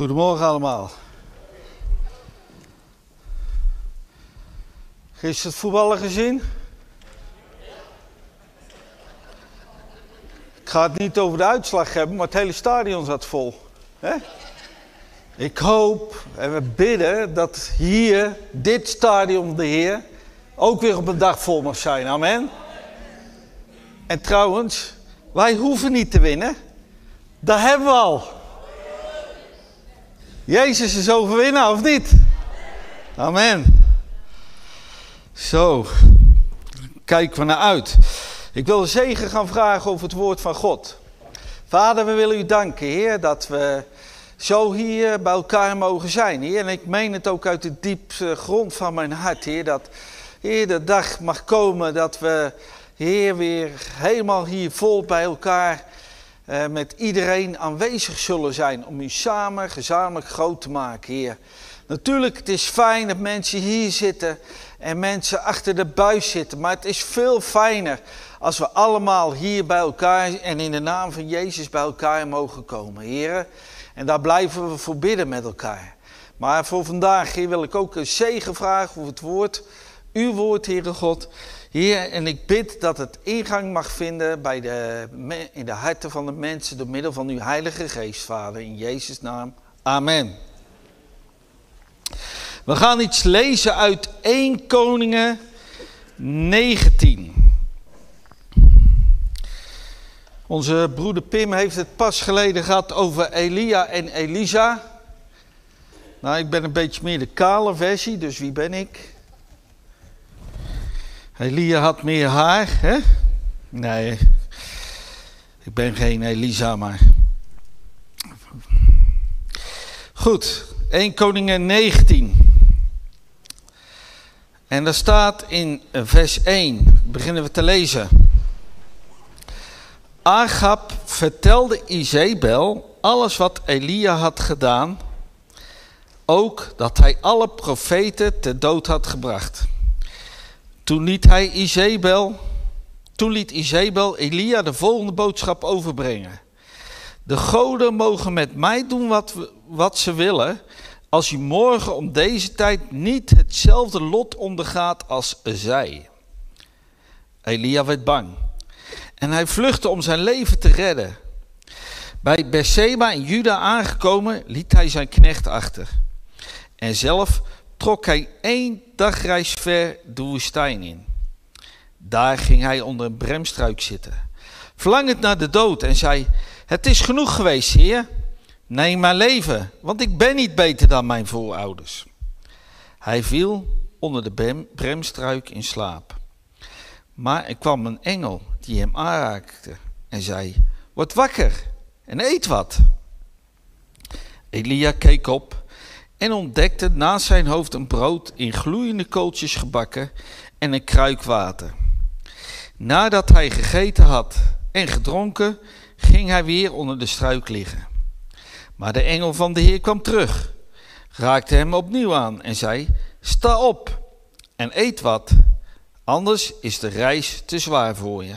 Goedemorgen allemaal. Gisteren het voetballen gezien? Ik ga het niet over de uitslag hebben, maar het hele stadion zat vol. Ik hoop en we bidden dat hier, dit stadion, de Heer, ook weer op een dag vol mag zijn. Amen. En trouwens, wij hoeven niet te winnen. Dat hebben we al. Jezus is overwinnaar, of niet? Amen. Zo, kijken we naar uit. Ik wil zegen gaan vragen over het woord van God. Vader, we willen u danken, Heer, dat we zo hier bij elkaar mogen zijn, Heer. En ik meen het ook uit de diepste grond van mijn hart, Heer, dat Heer, de dag mag komen dat we, Heer, weer helemaal hier vol bij elkaar uh, met iedereen aanwezig zullen zijn om u samen gezamenlijk groot te maken, Heer. Natuurlijk, het is fijn dat mensen hier zitten en mensen achter de buis zitten, maar het is veel fijner als we allemaal hier bij elkaar en in de naam van Jezus bij elkaar mogen komen, Heer. En daar blijven we voor bidden met elkaar. Maar voor vandaag, wil ik ook een zegen vragen voor het woord, uw woord, Heere God. Heer, en ik bid dat het ingang mag vinden bij de, in de harten van de mensen door middel van uw Heilige Geest, Vader. In Jezus' naam. Amen. We gaan iets lezen uit 1 Koningen 19. Onze broeder Pim heeft het pas geleden gehad over Elia en Elisa. Nou, ik ben een beetje meer de kale versie, dus wie ben ik? Elia had meer haar, hè? Nee, ik ben geen Elisa, maar. Goed, 1 Koningen 19. En daar staat in vers 1, beginnen we te lezen. Agab vertelde Izebel alles wat Elia had gedaan, ook dat hij alle profeten ter dood had gebracht. Toen liet hij Izebel, toen liet Izebel Elia de volgende boodschap overbrengen. De goden mogen met mij doen wat, wat ze willen, als u morgen om deze tijd niet hetzelfde lot ondergaat als zij. Elia werd bang en hij vluchtte om zijn leven te redden. Bij Berseba in Juda aangekomen liet hij zijn knecht achter. En zelf trok hij één dagreis ver de woestijn in. Daar ging hij onder een bremstruik zitten, verlangend naar de dood en zei, het is genoeg geweest, heer. Neem mijn leven, want ik ben niet beter dan mijn voorouders. Hij viel onder de bremstruik in slaap. Maar er kwam een engel die hem aanraakte en zei, word wakker en eet wat. Elia keek op en ontdekte naast zijn hoofd een brood in gloeiende kooltjes gebakken en een kruik water. Nadat hij gegeten had en gedronken, ging hij weer onder de struik liggen. Maar de engel van de Heer kwam terug, raakte hem opnieuw aan en zei: Sta op en eet wat, anders is de reis te zwaar voor je.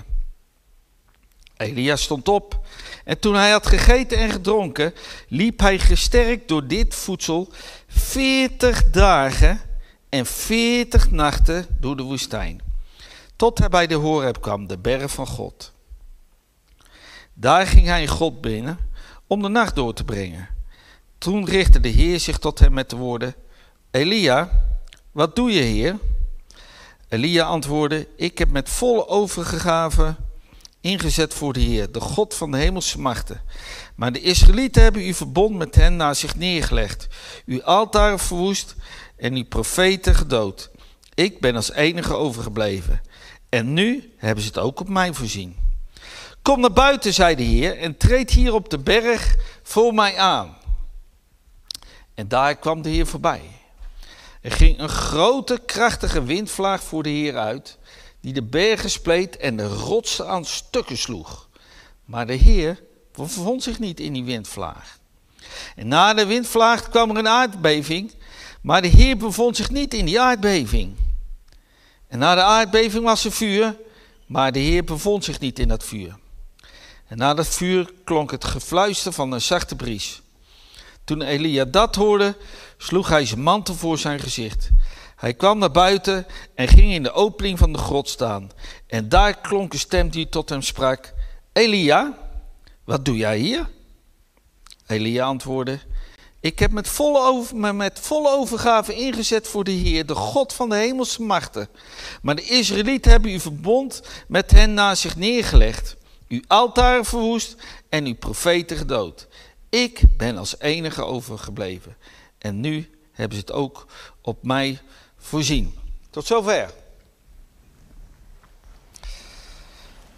Elia stond op en toen hij had gegeten en gedronken, liep hij gesterkt door dit voedsel veertig dagen en veertig nachten door de woestijn, tot hij bij de Horeb kwam, de berg van God. Daar ging hij God binnen om de nacht door te brengen. Toen richtte de Heer zich tot hem met de woorden: Elia, wat doe je hier? Elia antwoordde: Ik heb met volle overgave ingezet voor de Heer, de God van de hemelse machten. Maar de Israëlieten hebben uw verbond met hen naar zich neergelegd, uw altaren verwoest en uw profeten gedood. Ik ben als enige overgebleven. En nu hebben ze het ook op mij voorzien. Kom naar buiten, zei de Heer, en treed hier op de berg voor mij aan. En daar kwam de Heer voorbij. Er ging een grote, krachtige windvlaag voor de Heer uit die de bergen spleet en de rotsen aan stukken sloeg. Maar de Heer bevond zich niet in die windvlaag. En na de windvlaag kwam er een aardbeving, maar de Heer bevond zich niet in die aardbeving. En na de aardbeving was er vuur, maar de Heer bevond zich niet in dat vuur. En na dat vuur klonk het gefluister van een zachte bries. Toen Elia dat hoorde, sloeg hij zijn mantel voor zijn gezicht. Hij kwam naar buiten en ging in de opening van de grot staan. En daar klonk een stem die tot hem sprak: Elia, wat doe jij hier? Elia antwoordde: Ik heb met volle, over, me met volle overgave ingezet voor de Heer, de God van de hemelse machten. Maar de Israëlieten hebben uw verbond met hen na zich neergelegd, uw altaren verwoest en uw profeten gedood. Ik ben als enige overgebleven. En nu hebben ze het ook op mij voorzien. Tot zover.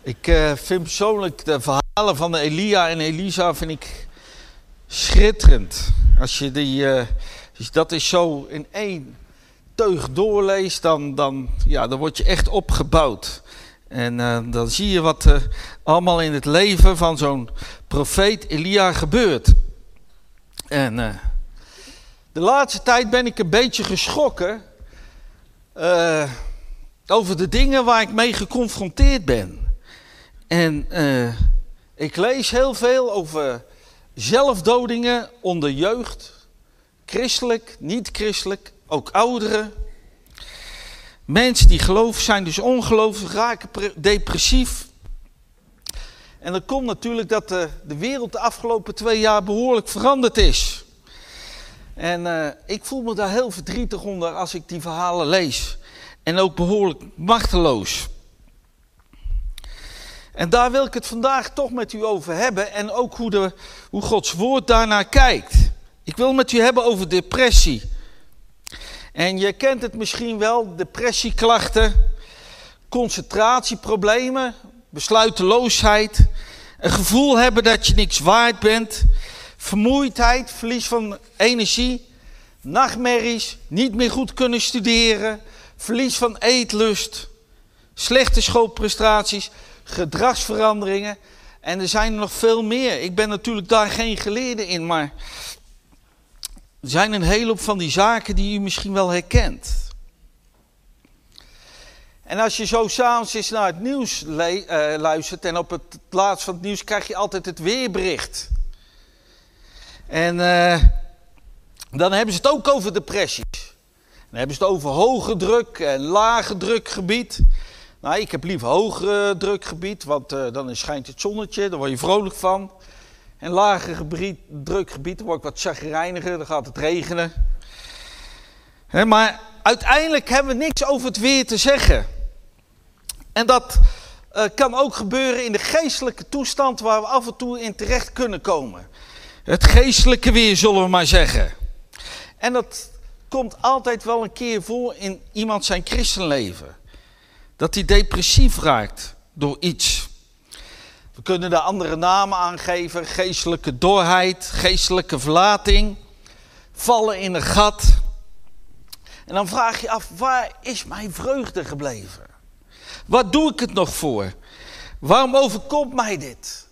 Ik uh, vind persoonlijk de verhalen van Elia en Elisa vind ik schitterend. Als je die, uh, dus dat is zo in één teug doorleest, dan, dan, ja, dan word je echt opgebouwd. En uh, dan zie je wat er allemaal in het leven van zo'n profeet Elia gebeurt. En de laatste tijd ben ik een beetje geschrokken uh, over de dingen waar ik mee geconfronteerd ben. En uh, ik lees heel veel over zelfdodingen onder jeugd, christelijk, niet christelijk, ook ouderen. Mensen die geloven zijn dus ongelooflijk, raken depressief. En dat komt natuurlijk dat de, de wereld de afgelopen twee jaar behoorlijk veranderd is. En uh, ik voel me daar heel verdrietig onder als ik die verhalen lees. En ook behoorlijk machteloos. En daar wil ik het vandaag toch met u over hebben. En ook hoe, de, hoe Gods woord daarnaar kijkt. Ik wil met u hebben over depressie. En je kent het misschien wel, depressieklachten, concentratieproblemen, besluiteloosheid, een gevoel hebben dat je niks waard bent, vermoeidheid, verlies van energie, nachtmerries, niet meer goed kunnen studeren, verlies van eetlust, slechte schoolprestaties, gedragsveranderingen. En er zijn er nog veel meer. Ik ben natuurlijk daar geen geleerde in, maar er zijn een hele hoop van die zaken die u misschien wel herkent. En als je zo s'avonds eens naar het nieuws uh, luistert en op het laatst van het nieuws krijg je altijd het weerbericht. En uh, dan hebben ze het ook over depressies. Dan hebben ze het over hoge druk en lage drukgebied. Nou, ik heb liever hoge drukgebied, want uh, dan schijnt het zonnetje, daar word je vrolijk van. En lage gebied, drukgebied, dan word ik wat chagrijniger, dan gaat het regenen. Maar uiteindelijk hebben we niks over het weer te zeggen. En dat uh, kan ook gebeuren in de geestelijke toestand waar we af en toe in terecht kunnen komen. Het geestelijke weer, zullen we maar zeggen. En dat komt altijd wel een keer voor in iemand zijn christenleven. Dat hij depressief raakt door iets. We kunnen daar andere namen aan geven: geestelijke dorheid, geestelijke verlating, vallen in een gat. En dan vraag je af: waar is mijn vreugde gebleven? Wat doe ik het nog voor? Waarom overkomt mij dit?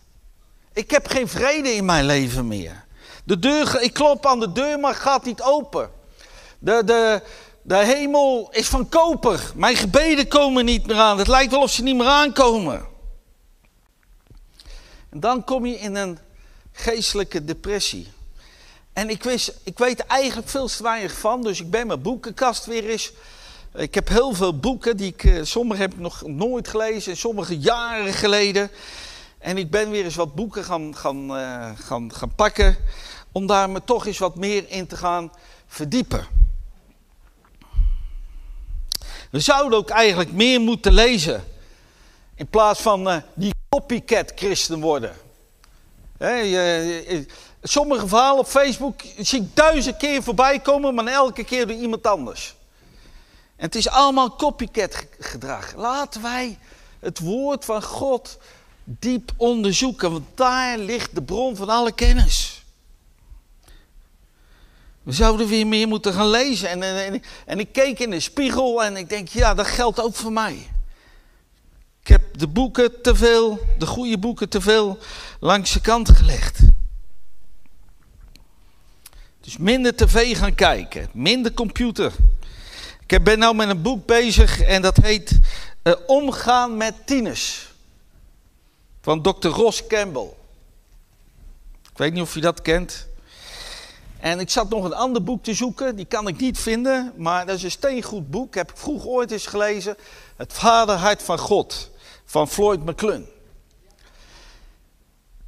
Ik heb geen vrede in mijn leven meer. De deur, ik klop aan de deur, maar gaat niet open. De, de, de hemel is van koper. Mijn gebeden komen niet meer aan. Het lijkt wel of ze niet meer aankomen. En dan kom je in een geestelijke depressie. En ik, wist, ik weet eigenlijk veel te weinig van, dus ik ben mijn boekenkast weer eens. Ik heb heel veel boeken, die ik, eh, sommige heb ik nog nooit gelezen, sommige jaren geleden. En ik ben weer eens wat boeken gaan, gaan, uh, gaan, gaan pakken. Om daar me toch eens wat meer in te gaan verdiepen. We zouden ook eigenlijk meer moeten lezen. In plaats van uh, die copycat christen worden. Sommige verhalen op Facebook zie ik duizend keer voorbij komen, maar elke keer door iemand anders. En het is allemaal copycat gedrag. Laten wij het woord van God diep onderzoeken, want daar ligt de bron van alle kennis. We zouden weer meer moeten gaan lezen. En, en, en, ik keek in de spiegel en ik denk, ja, dat geldt ook voor mij. Ik heb de boeken te veel, de goede boeken te veel langs de kant gelegd. Dus minder tv gaan kijken, minder computer. Ik ben nou met een boek bezig en dat heet uh, Omgaan met tieners van Dr. Ross Campbell. Ik weet niet of je dat kent. En ik zat nog een ander boek te zoeken, die kan ik niet vinden, maar dat is een steengoed boek. Heb ik vroeg ooit eens gelezen. Het Vaderhart van God, van Floyd McClung.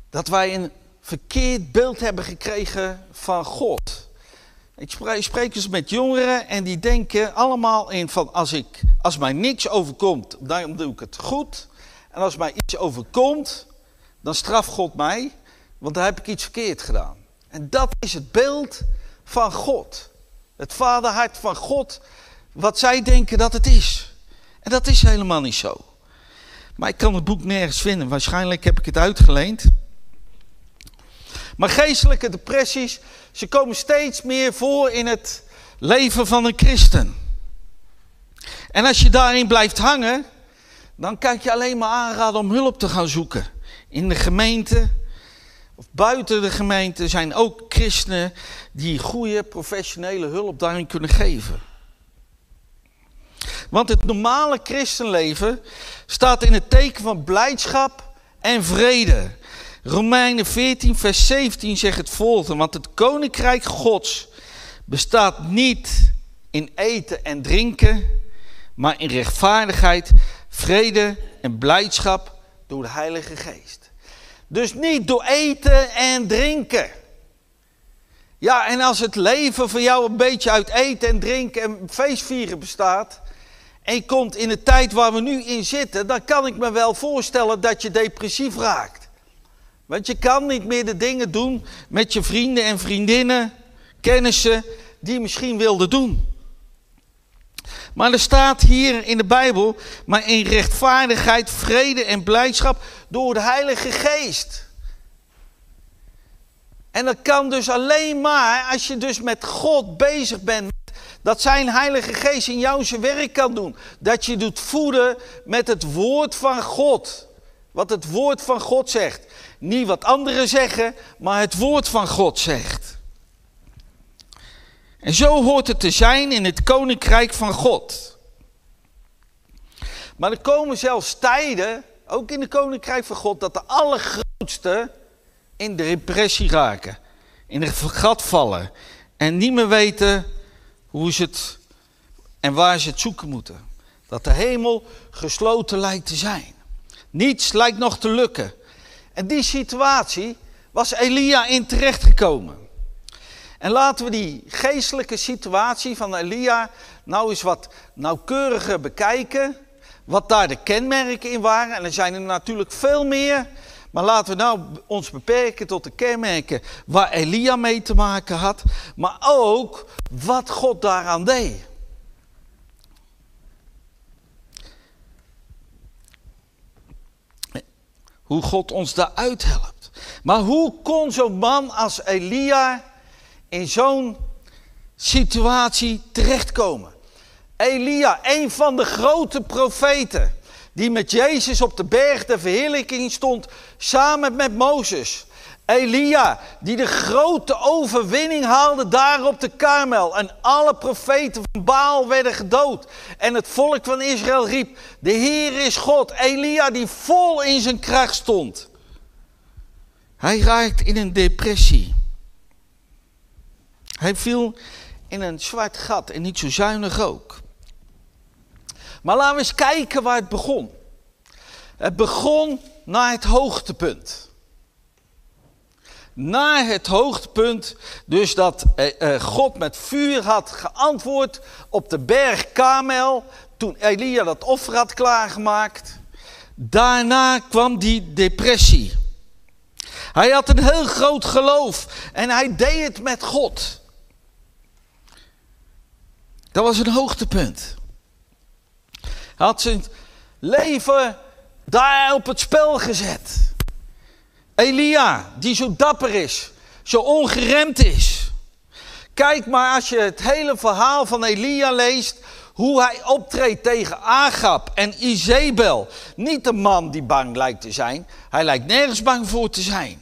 Dat wij een verkeerd beeld hebben gekregen van God. Ik spreek dus met jongeren en die denken allemaal in van als, ik, als mij niks overkomt, dan doe ik het goed. En als mij iets overkomt, dan straft God mij, want dan heb ik iets verkeerd gedaan. En dat is het beeld van God. Het vaderhart van God, wat zij denken dat het is. En dat is helemaal niet zo. Maar ik kan het boek nergens vinden. Waarschijnlijk heb ik het uitgeleend. Maar geestelijke depressies, ze komen steeds meer voor in het leven van een christen. En als je daarin blijft hangen, dan kan ik je alleen maar aanraden om hulp te gaan zoeken. In de gemeente of buiten de gemeente zijn ook christenen die goede professionele hulp daarin kunnen geven. Want het normale christenleven staat in het teken van blijdschap en vrede. Romeinen 14, vers 17 zegt het volgende: Want het koninkrijk Gods bestaat niet in eten en drinken, maar in rechtvaardigheid, vrede en blijdschap door de Heilige Geest. Dus niet door eten en drinken. Ja, en als het leven voor jou een beetje uit eten en drinken en feestvieren bestaat. En je komt in de tijd waar we nu in zitten, dan kan ik me wel voorstellen dat je depressief raakt. Want je kan niet meer de dingen doen met je vrienden en vriendinnen, kennissen, die je misschien wilde doen. Maar er staat hier in de Bijbel, maar in rechtvaardigheid, vrede en blijdschap door de Heilige Geest. En dat kan dus alleen maar als je dus met God bezig bent. Dat zijn Heilige Geest in jou zijn werk kan doen. Dat je doet voeden met het woord van God. Wat het woord van God zegt. Niet wat anderen zeggen, maar het woord van God zegt. En zo hoort het te zijn in het koninkrijk van God. Maar er komen zelfs tijden, ook in het koninkrijk van God, dat de allergrootste in de repressie raken. In het gat vallen. En niet meer weten hoe ze het en waar ze het zoeken moeten. Dat de hemel gesloten lijkt te zijn. Niets lijkt nog te lukken. En die situatie was Elia in terechtgekomen. En laten we die geestelijke situatie van Elia nou eens wat nauwkeuriger bekijken. Wat daar de kenmerken in waren. En er zijn er natuurlijk veel meer. Maar laten we nou ons beperken tot de kenmerken waar Elia mee te maken had. Maar ook wat God daaraan deed. Hoe God ons daaruit helpt. Maar hoe kon zo'n man als Elia in zo'n situatie terechtkomen. Elia, een van de grote profeten, die met Jezus op de berg de verheerlijking stond, samen met Mozes. Elia, die de grote overwinning haalde daar op de Karmel. En alle profeten van Baal werden gedood. En het volk van Israël riep, de Heer is God. Elia die vol in zijn kracht stond. Hij raakt in een depressie. Hij viel in een zwart gat en niet zo zuinig ook. Maar laten we eens kijken waar het begon. Het begon naar het hoogtepunt. Naar het hoogtepunt, dus dat eh, eh, God met vuur had geantwoord op de berg Kamel, toen Elia dat offer had klaargemaakt. Daarna kwam die depressie. Hij had een heel groot geloof en hij deed het met God. Dat was een hoogtepunt. Hij had zijn leven daar op het spel gezet. Elia, die zo dapper is, zo ongeremd is. Kijk maar als je het hele verhaal van Elia leest, hoe hij optreedt tegen Agab en Izebel. Niet de man die bang lijkt te zijn, hij lijkt nergens bang voor te zijn.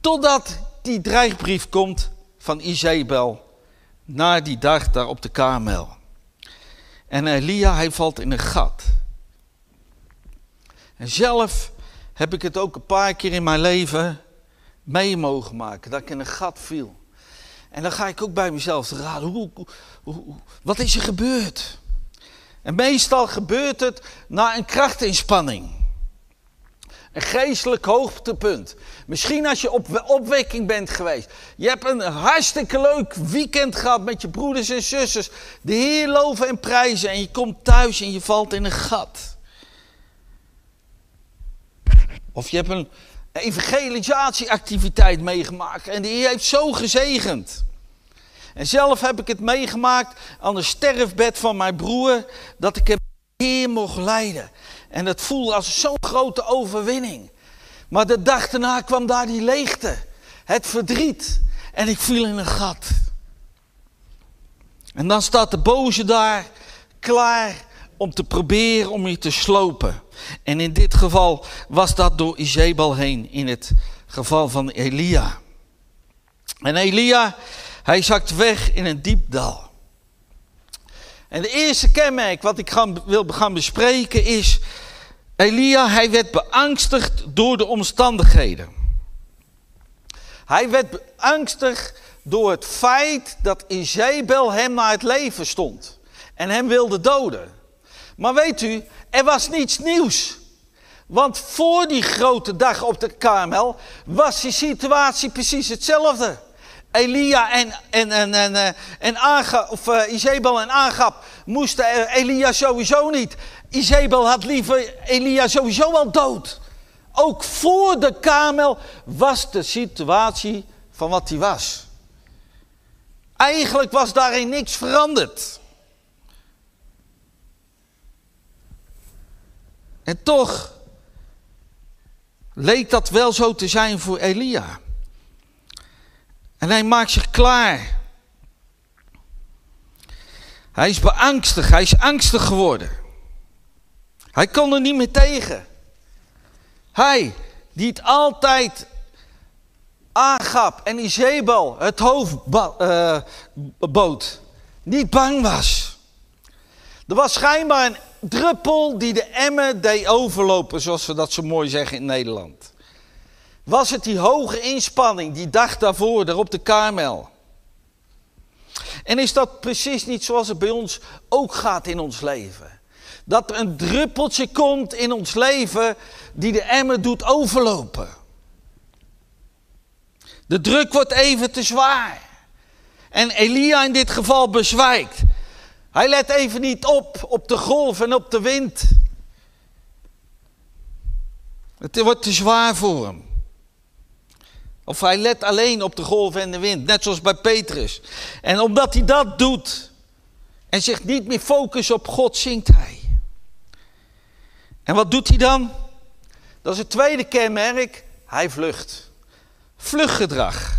Totdat die dreigbrief komt van Izebel na die dag daar op de kamel. En Elia, hij valt in een gat. En zelf heb ik het ook een paar keer in mijn leven mee mogen maken, dat ik in een gat viel. En dan ga ik ook bij mezelf te raden, hoe, hoe, wat is er gebeurd? En meestal gebeurt het na een krachtinspanning. Een geestelijk hoogtepunt. Misschien als je op opwekking bent geweest. Je hebt een hartstikke leuk weekend gehad met je broeders en zusters. De Heer loven en prijzen. En je komt thuis en je valt in een gat. Of je hebt een evangelisatieactiviteit meegemaakt. En die Heer heeft zo gezegend. En zelf heb ik het meegemaakt aan de sterfbed van mijn broer. Dat ik hem Heer mocht leiden. En het voelde als zo'n grote overwinning. Maar de dag daarna kwam daar die leegte, het verdriet. En ik viel in een gat. En dan staat de boze daar klaar om te proberen om je te slopen. En in dit geval was dat door Izebel heen, in het geval van Elia. En Elia, hij zakt weg in een diep dal. En de eerste kenmerk wat ik gaan, wil gaan bespreken is Elia, hij werd beangstigd door de omstandigheden. Hij werd beangstigd door het feit dat Izebel hem naar het leven stond en hem wilde doden. Maar weet u, er was niets nieuws. Want voor die grote dag op de Karmel was die situatie precies hetzelfde. Elia en, en, en, en, eh, en Aga, of Izebel en Agab moesten Elia sowieso niet. Izebel had liever Elia sowieso al dood. Ook voor de kamel was de situatie van wat hij was. Eigenlijk was daarin niks veranderd. En toch leek dat wel zo te zijn voor Elia. En hij maakt zich klaar. Hij is beangstigd, hij is angstig geworden. Hij kon er niet meer tegen. Hij, die het altijd Agap en Izebel het hoofd uh, bood, niet bang was. Er was schijnbaar een druppel die de emmer deed overlopen, zoals we dat zo mooi zeggen in Nederland. Was het die hoge inspanning, die dag daarvoor, daar op de Karmel? En is dat precies niet zoals het bij ons ook gaat in ons leven? Dat er een druppeltje komt in ons leven die de emmer doet overlopen. De druk wordt even te zwaar. En Elia in dit geval bezwijkt. Hij let even niet op op de golf en op de wind. Het wordt te zwaar voor hem. Of hij let alleen op de golf en de wind, net zoals bij Petrus. En omdat hij dat doet en zich niet meer focust op God, zingt hij. En wat doet hij dan? Dat is het tweede kenmerk. Hij vlucht. Vluchtgedrag.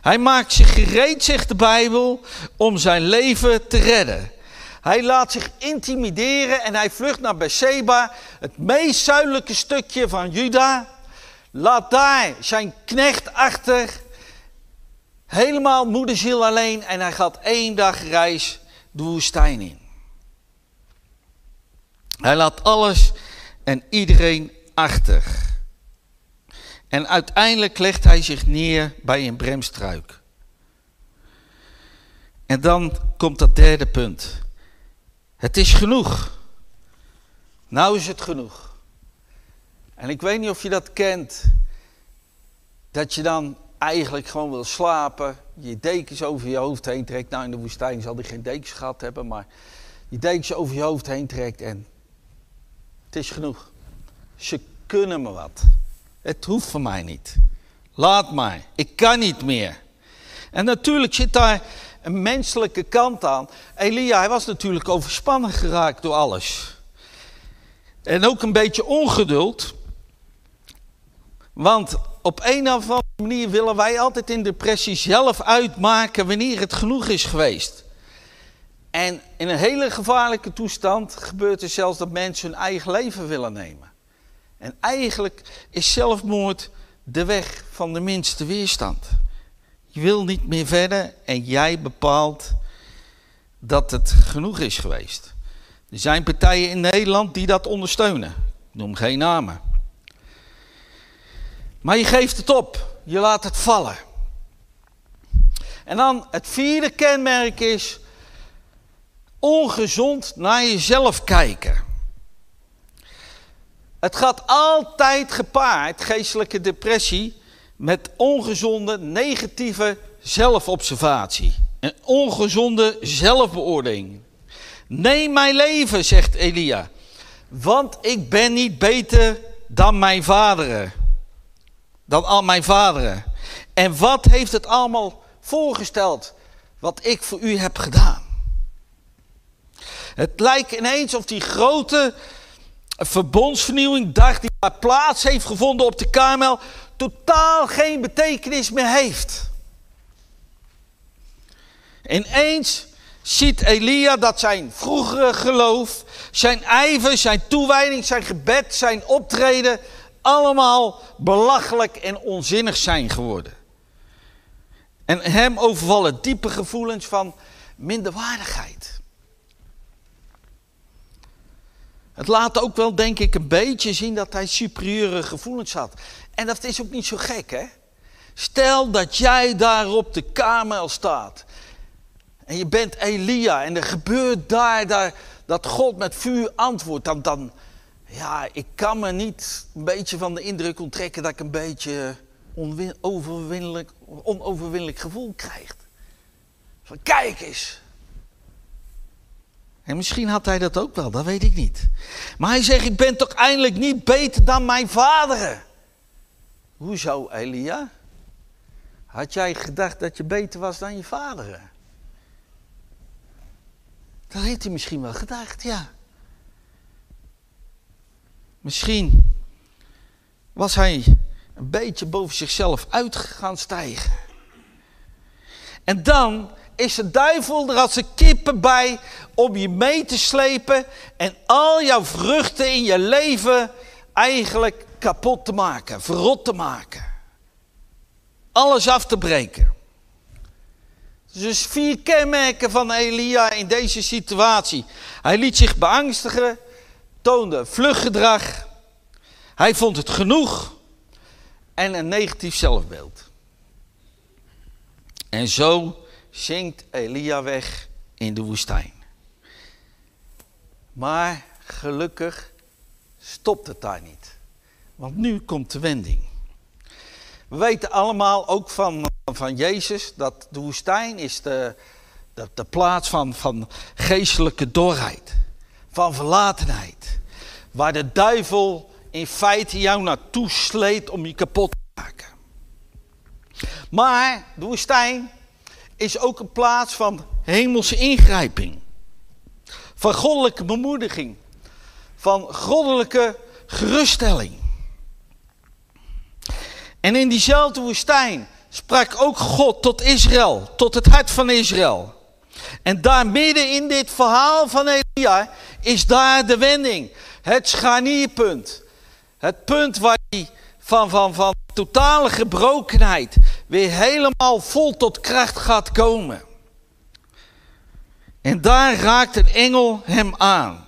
Hij maakt zich gereed, zegt de Bijbel, om zijn leven te redden. Hij laat zich intimideren en hij vlucht naar Beersheba, het meest zuidelijke stukje van Juda. Laat daar zijn knecht achter, helemaal moederziel alleen en hij gaat één dag reis de woestijn in. Hij laat alles en iedereen achter. En uiteindelijk legt hij zich neer bij een bremstruik. En dan komt dat derde punt. Het is genoeg. Nou is het genoeg. En ik weet niet of je dat kent. Dat je dan eigenlijk gewoon wil slapen. Je dekens over je hoofd heen trekt. Nou, in de woestijn zal hij geen dekens gehad hebben. Maar je dekens over je hoofd heen trekt en is genoeg. Ze kunnen me wat. Het hoeft van mij niet. Laat maar. Ik kan niet meer. En natuurlijk zit daar een menselijke kant aan. Elia, hij was natuurlijk overspannen geraakt door alles. En ook een beetje ongeduld. Want op een of andere manier willen wij altijd in depressie zelf uitmaken wanneer het genoeg is geweest. En in een hele gevaarlijke toestand gebeurt er zelfs dat mensen hun eigen leven willen nemen. En eigenlijk is zelfmoord de weg van de minste weerstand. Je wil niet meer verder en jij bepaalt dat het genoeg is geweest. Er zijn partijen in Nederland die dat ondersteunen. Ik noem geen namen. Maar je geeft het op. Je laat het vallen. En dan het vierde kenmerk is ongezond naar jezelf kijken. Het gaat altijd gepaard, geestelijke depressie, met ongezonde negatieve zelfobservatie. Een ongezonde zelfbeoordeling. Neem mijn leven, zegt Elia, want ik ben niet beter dan mijn vaderen. Dan al mijn vaderen. En wat heeft het allemaal voorgesteld wat ik voor u heb gedaan? Het lijkt ineens of die grote verbondsvernieuwing, dag die plaats heeft gevonden op de Karmel, totaal geen betekenis meer heeft. Ineens ziet Elia dat zijn vroegere geloof, zijn ijver, zijn toewijding, zijn gebed, zijn optreden allemaal belachelijk en onzinnig zijn geworden. En hem overvallen diepe gevoelens van minderwaardigheid. Het laat ook wel, denk ik, een beetje zien dat hij superieure gevoelens had. En dat is ook niet zo gek, hè? Stel dat jij daar op de kamer staat. En je bent Elia en er gebeurt daar, daar dat God met vuur antwoordt. Dan, dan, ja, ik kan me niet een beetje van de indruk onttrekken dat ik een beetje onoverwinnelijk, onoverwinnelijk gevoel krijg. Van kijk eens, en misschien had hij dat ook wel, dat weet ik niet. Maar hij zegt, ik ben toch eindelijk niet beter dan mijn vaderen. Hoezo, Elia? Had jij gedacht dat je beter was dan je vaderen? Dat heeft hij misschien wel gedacht, ja. Misschien was hij een beetje boven zichzelf uit gaan stijgen. En dan is de duivel er als een kippen bij om je mee te slepen en al jouw vruchten in je leven eigenlijk kapot te maken, verrot te maken. Alles af te breken. Dus vier kenmerken van Elia in deze situatie. Hij liet zich beangstigen, toonde vluggedrag, hij vond het genoeg en een negatief zelfbeeld. En zo zingt Elia weg in de woestijn. Maar gelukkig stopt het daar niet. Want nu komt de wending. We weten allemaal ook van, van Jezus dat de woestijn is de, de, plaats van, van geestelijke dorheid. Van verlatenheid. Waar de duivel in feite jou naartoe sleet om je kapot te maken. Maar de woestijn is ook een plaats van hemelse ingrijping. Van goddelijke bemoediging. Van goddelijke geruststelling. En in diezelfde woestijn sprak ook God tot Israël, tot het hart van Israël. En daar midden in dit verhaal van Elia is daar de wending. Het scharnierpunt. Het punt waar hij van, van, van totale gebrokenheid weer helemaal vol tot kracht gaat komen. En daar raakt een engel hem aan.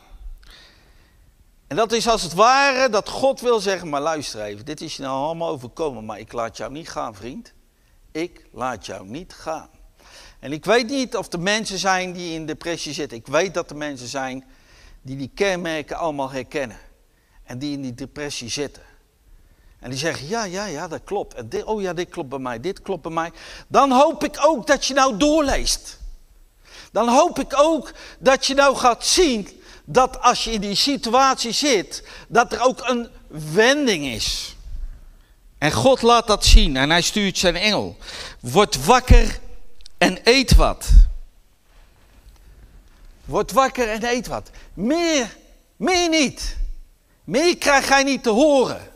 En dat is als het ware dat God wil zeggen, maar luister even, dit is je nou allemaal overkomen, maar ik laat jou niet gaan, vriend. Ik laat jou niet gaan. En ik weet niet of er mensen zijn die in depressie zitten. Ik weet dat er mensen zijn die die kenmerken allemaal herkennen. En die in die depressie zitten. En die zeggen, ja, ja, ja, dat klopt. En dit, oh ja, dit klopt bij mij, dit klopt bij mij. Dan hoop ik ook dat je nou doorleest. Dan hoop ik ook dat je nou gaat zien dat als je in die situatie zit, dat er ook een wending is. En God laat dat zien en hij stuurt zijn engel. Word wakker en eet wat. Word wakker en eet wat. Meer, meer niet. Meer krijg jij niet te horen.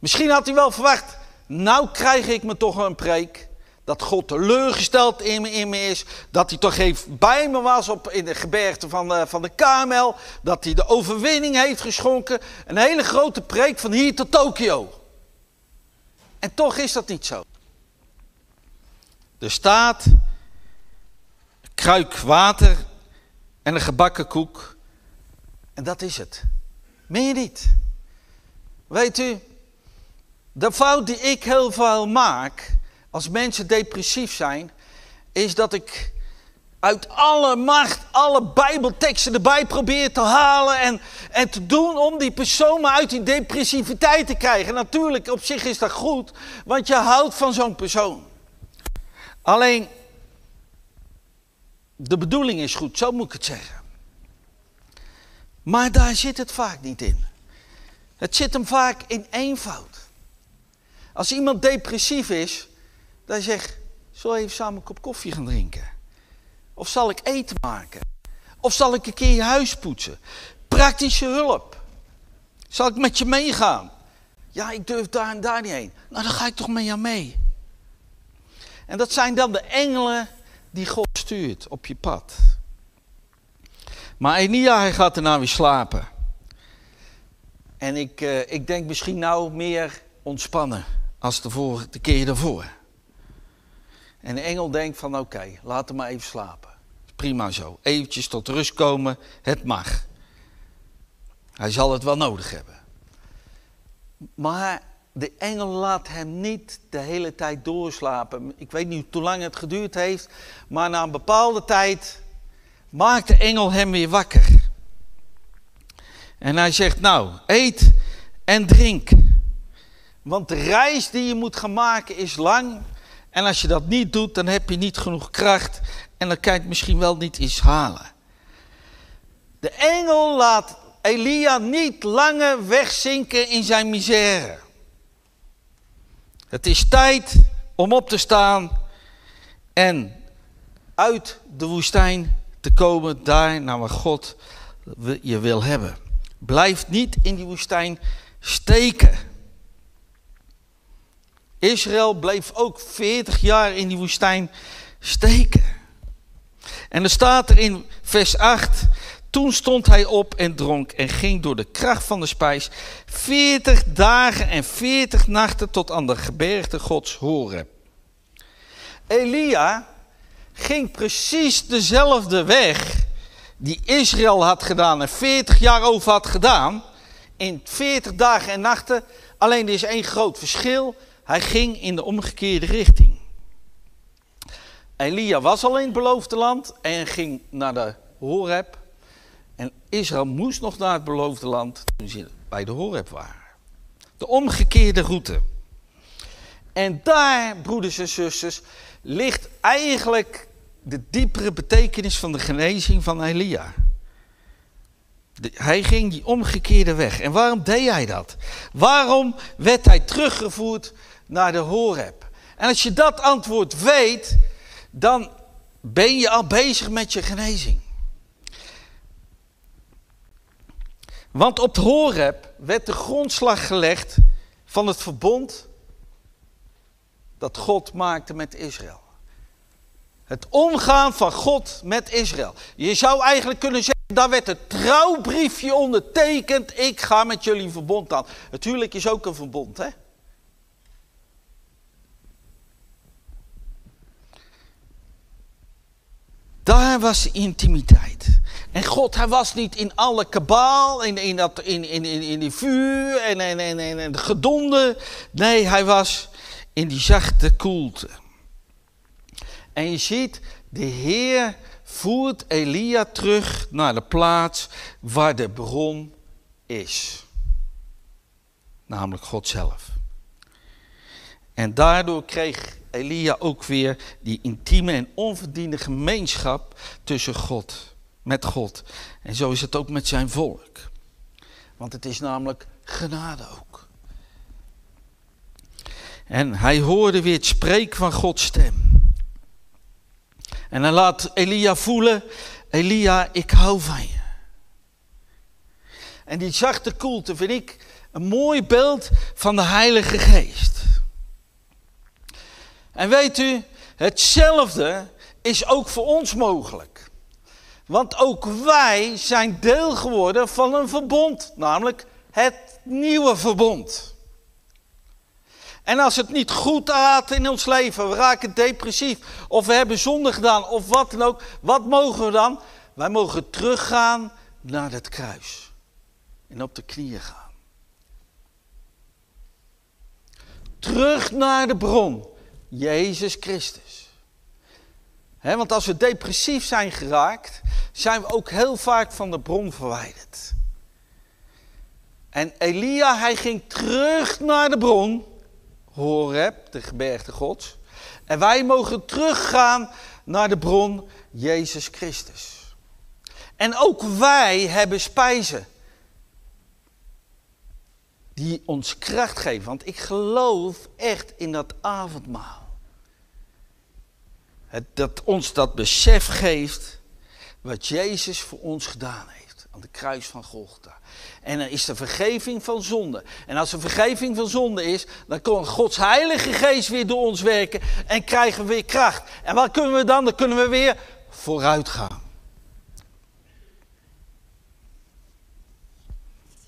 Misschien had hij wel verwacht, nou krijg ik me toch een preek. Dat God teleurgesteld in me, is. Dat hij toch even bij me was op, in de gebergte van de, van de Kamel. Dat hij de overwinning heeft geschonken. Een hele grote preek van hier tot Tokio. En toch is dat niet zo. Er staat kruik water en een gebakken koek. En dat is het. Meer niet. Weet u, de fout die ik heel veel maak, als mensen depressief zijn, is dat ik uit alle macht, alle bijbelteksten erbij probeer te halen en, en te doen om die persoon maar uit die depressiviteit te krijgen. Natuurlijk, op zich is dat goed, want je houdt van zo'n persoon. Alleen, de bedoeling is goed, zo moet ik het zeggen. Maar daar zit het vaak niet in. Het zit hem vaak in eenvoud. Als iemand depressief is, dan zullen we even samen een kop koffie gaan drinken? Of zal ik eten maken? Of zal ik een keer je huis poetsen? Praktische hulp. Zal ik met je meegaan? Ja, ik durf daar en daar niet heen. Nou, dan ga ik toch met jou mee. En dat zijn dan de engelen die God stuurt op je pad. Maar Elia, hij gaat daarna weer slapen. En ik, uh, ik denk misschien nou meer ontspannen als de, vorige, de keer daarvoor. En de engel denkt van oké, laat hem maar even slapen. Prima zo. Eventjes tot rust komen, het mag. Hij zal het wel nodig hebben. Maar de engel laat hem niet de hele tijd doorslapen. Ik weet niet hoe lang het geduurd heeft, maar na een bepaalde tijd maakt de engel hem weer wakker. En hij zegt, nou, eet en drink. Want de reis die je moet gaan maken is lang. En als je dat niet doet, dan heb je niet genoeg kracht. En dan kan je het misschien wel niet eens halen. De engel laat Elia niet langer wegzinken in zijn misère. Het is tijd om op te staan en uit de woestijn te komen daar naar waar God je wil hebben. Blijf niet in die woestijn steken. Israël bleef ook 40 jaar in die woestijn steken. En er staat er in vers 8, toen stond hij op en dronk en ging door de kracht van de spijs 40 dagen en 40 nachten tot aan de gebergte Gods horen. Elia ging precies dezelfde weg die Israël had gedaan en 40 jaar over had gedaan. In 40 dagen en nachten. Alleen er is één groot verschil. Hij ging in de omgekeerde richting. Elia was al in het beloofde land en ging naar de Horeb. En Israël moest nog naar het beloofde land toen ze bij de Horeb waren. De omgekeerde route. En daar, broeders en zusters, ligt eigenlijk de diepere betekenis van de genezing van Elia. hij ging die omgekeerde weg. En waarom deed hij dat? Waarom werd hij teruggevoerd naar de Horeb? En als je dat antwoord weet, dan ben je al bezig met je genezing. Want op de Horeb werd de grondslag gelegd van het verbond dat God maakte met Israël. Het omgaan van God met Israël. Je zou eigenlijk kunnen zeggen, daar werd het trouwbriefje ondertekend. Ik ga met jullie verbond aan. Natuurlijk is ook een verbond, hè? Daar was intimiteit. En God, hij was niet in alle kabaal, in, in, dat, in, in, in, in die vuur en, en, en, en de gedonde. Nee, hij was in die zachte koelte. En je ziet, de Heer voert Elia terug naar de plaats waar de bron is. Namelijk God zelf. En daardoor kreeg Elia ook weer die intieme en onverdiende gemeenschap tussen God, met God. En zo is het ook met zijn volk. Want het is namelijk genade ook. En hij hoorde weer het spreken van Gods stem. En hij laat Elia voelen, Elia, ik hou van je. En die zachte koelte vind ik een mooi beeld van de Heilige Geest. En weet u, hetzelfde is ook voor ons mogelijk. Want ook wij zijn deel geworden van een verbond, namelijk het nieuwe verbond. En als het niet goed gaat in ons leven, we raken depressief, of we hebben zonde gedaan, of wat dan ook, wat mogen we dan? Wij mogen teruggaan naar het kruis en op de knieën gaan. Terug naar de bron, Jezus Christus. want als we depressief zijn geraakt, zijn we ook heel vaak van de bron verwijderd. En Elia, hij ging terug naar de bron, Horeb, de gebergte gods. En wij mogen teruggaan naar de bron, Jezus Christus. En ook wij hebben spijzen die ons kracht geven. Want ik geloof echt in dat avondmaal. Het, dat ons dat besef geeft wat Jezus voor ons gedaan heeft aan de kruis van Golgotha. En er is de vergeving van zonde. En als er vergeving van zonde is, dan kan Gods Heilige Geest weer door ons werken en krijgen we weer kracht. En wat kunnen we dan? Dan kunnen we weer vooruit gaan.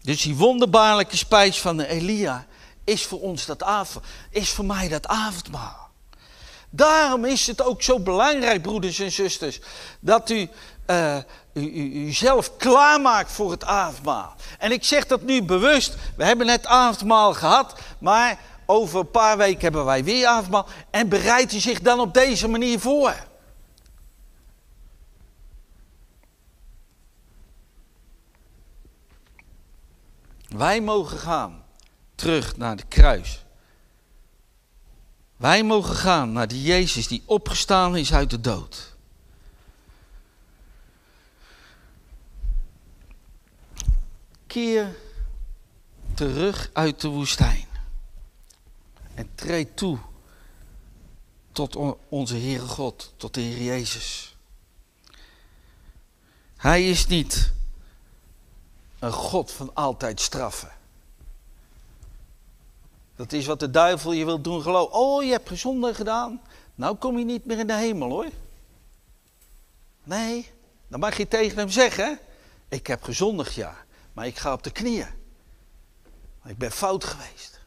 Dus die wonderbaarlijke spijs van de Elia is voor ons dat avond, is voor mij dat avondmaal. Daarom is het ook zo belangrijk, broeders en zusters, dat u, uh, u, u, klaarmaakt voor het avondmaal. En ik zeg dat nu bewust. We hebben net avondmaal gehad, maar over een paar weken hebben wij weer avondmaal. En bereidt u zich dan op deze manier voor. Wij mogen gaan terug naar de kruis. Wij mogen gaan naar die Jezus die opgestaan is uit de dood. Keer terug uit de woestijn. En treed toe tot onze Heere God, tot de Heer Jezus. Hij is niet een God van altijd straffen. Dat is wat de duivel je wil doen geloven. Oh, je hebt gezonde gedaan. Nou kom je niet meer in de hemel hoor. Nee, dan mag je tegen hem zeggen. Ik heb gezondigd ja, maar ik ga op de knieën. Ik ben fout geweest.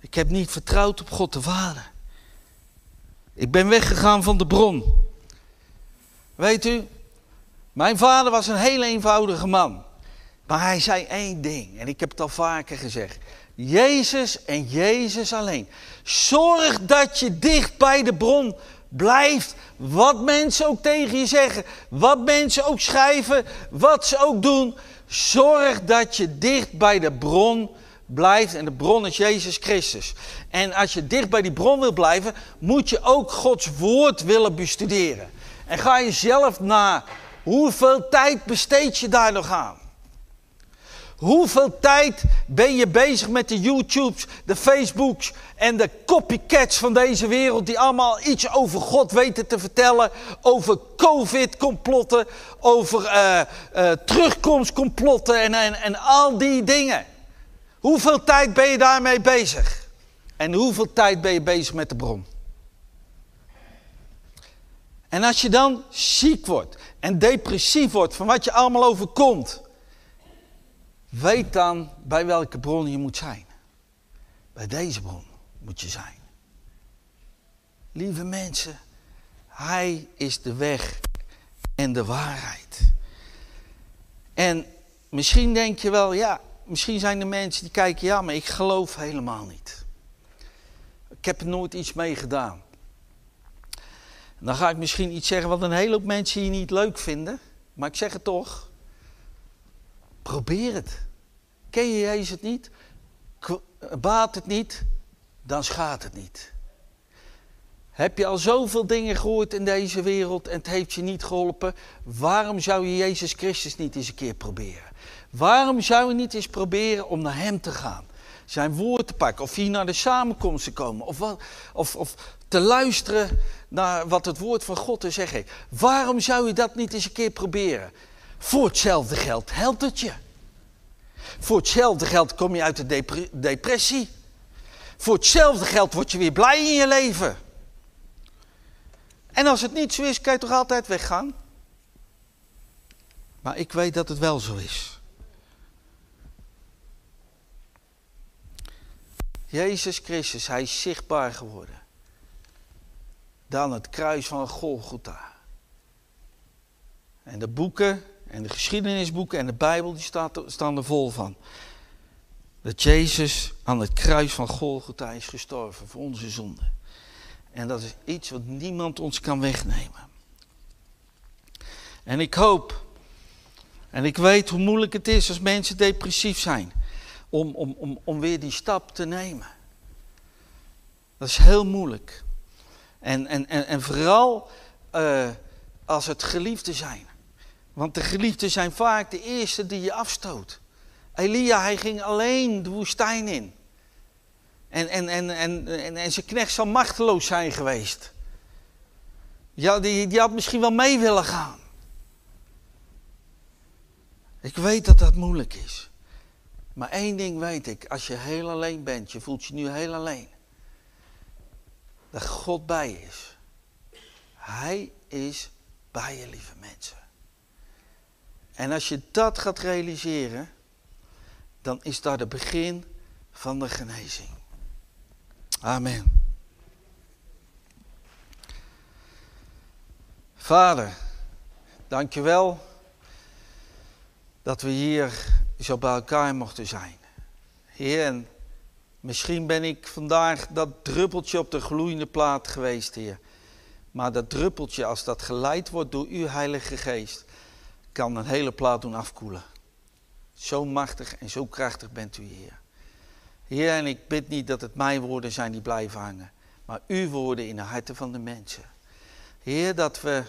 Ik heb niet vertrouwd op God de Vader. Ik ben weggegaan van de bron. Weet u, mijn vader was een heel eenvoudige man. Maar hij zei één ding, en ik heb het al vaker gezegd. Jezus en Jezus alleen. Zorg dat je dicht bij de bron blijft. Wat mensen ook tegen je zeggen, wat mensen ook schrijven, wat ze ook doen. Zorg dat je dicht bij de bron blijft. En de bron is Jezus Christus. En als je dicht bij die bron wil blijven, moet je ook Gods woord willen bestuderen. En ga je zelf na Hoeveel tijd besteed je daar nog aan? Hoeveel tijd ben je bezig met de YouTubes, de Facebooks en de copycats van deze wereld die allemaal iets over God weten te vertellen, over COVID-complotten, over uh, uh, terugkomstcomplotten en, en, en al die dingen. Hoeveel tijd ben je daarmee bezig? En hoeveel tijd ben je bezig met de bron? En als je dan ziek wordt en depressief wordt van wat je allemaal overkomt, weet dan bij welke bron je moet zijn. Bij deze bron moet je zijn. Lieve mensen, Hij is de weg en de waarheid. En misschien denk je wel, ja, misschien zijn er mensen die kijken, ja, maar ik geloof helemaal niet. Ik heb er nooit iets mee gedaan. Dan ga ik misschien iets zeggen wat een hele hoop mensen hier niet leuk vinden. Maar ik zeg het toch. Probeer het. Ken je Jezus het niet? Baat het niet? Dan schaadt het niet. Heb je al zoveel dingen gehoord in deze wereld en het heeft je niet geholpen? Waarom zou je Jezus Christus niet eens een keer proberen? Waarom zou je niet eens proberen om naar Hem te gaan? Zijn woord te pakken, of hier naar de samenkomst te komen, of, of, of te luisteren naar wat het woord van God te zeggen heeft. Waarom zou je dat niet eens een keer proberen? Voor hetzelfde geld helpt het je. Voor hetzelfde geld kom je uit de depressie. Voor hetzelfde geld word je weer blij in je leven. En als het niet zo is, kan je toch altijd weggaan? Maar ik weet dat het wel zo is. Jezus Christus, hij is zichtbaar geworden dan het kruis van Golgotha. En de boeken en de geschiedenisboeken en de Bijbel die staan er vol van. Dat Jezus aan het kruis van Golgotha is gestorven voor onze zonde. En dat is iets wat niemand ons kan wegnemen. En ik hoop, en ik weet hoe moeilijk het is als mensen depressief zijn, om, om, om, om weer die stap te nemen. Dat is heel moeilijk. En, en, en, en vooral uh, als het geliefden zijn. Want de geliefden zijn vaak de eerste die je afstoot. Elia, hij ging alleen de woestijn in. En, en, en, en, en, zijn knecht zal machteloos zijn geweest. Ja, die, die had misschien wel mee willen gaan. Ik weet dat dat moeilijk is. Maar één ding weet ik, als je heel alleen bent, je voelt je nu heel alleen. Dat God bij is. Hij is bij je, lieve mensen. En als je dat gaat realiseren, dan is dat het begin van de genezing. Amen. Vader, dankjewel dat we hier zo bij elkaar mochten zijn. Heer, en misschien ben ik vandaag dat druppeltje op de gloeiende plaat geweest, Heer. Maar dat druppeltje, als dat geleid wordt door uw Heilige Geest, kan een hele plaat doen afkoelen. Zo machtig en zo krachtig bent u, Heer. Heer, en ik bid niet dat het mijn woorden zijn die blijven hangen, maar uw woorden in de harten van de mensen. Heer, dat we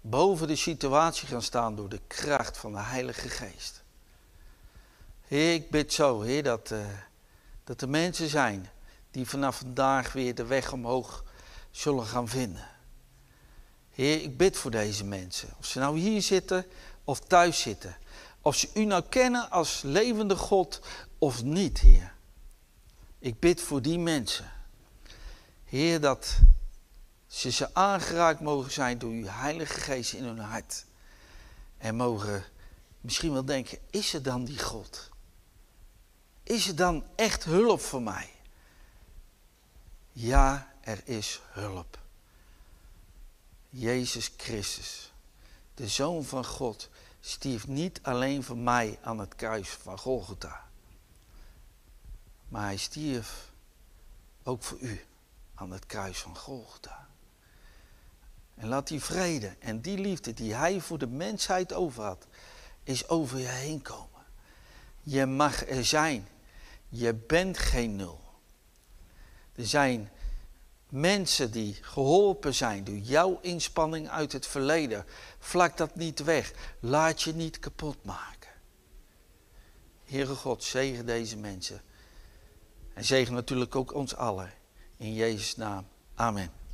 boven de situatie gaan staan door de kracht van de Heilige Geest. Heer, ik bid zo, Heer, dat, uh, dat er mensen zijn die vanaf vandaag weer de weg omhoog zullen gaan vinden. Heer, ik bid voor deze mensen. Of ze nou hier zitten of thuis zitten. Of ze u nou kennen als levende God of niet, Heer. Ik bid voor die mensen. Heer, dat ze ze aangeraakt mogen zijn door uw Heilige Geest in hun hart. En mogen misschien wel denken, is er dan die God? Is er dan echt hulp voor mij? Ja, er is hulp. Jezus Christus, de Zoon van God, stierf niet alleen voor mij aan het kruis van Golgotha. Maar hij stierf ook voor u aan het kruis van Golgotha. En laat die vrede en die liefde die hij voor de mensheid over had, is over je heen komen. Je mag er zijn. Je bent geen nul. Er zijn mensen die geholpen zijn door jouw inspanning uit het verleden. Vlak dat niet weg. Laat je niet kapot maken. Heere God, zegen deze mensen. En zegen natuurlijk ook ons allen. In Jezus' naam. Amen.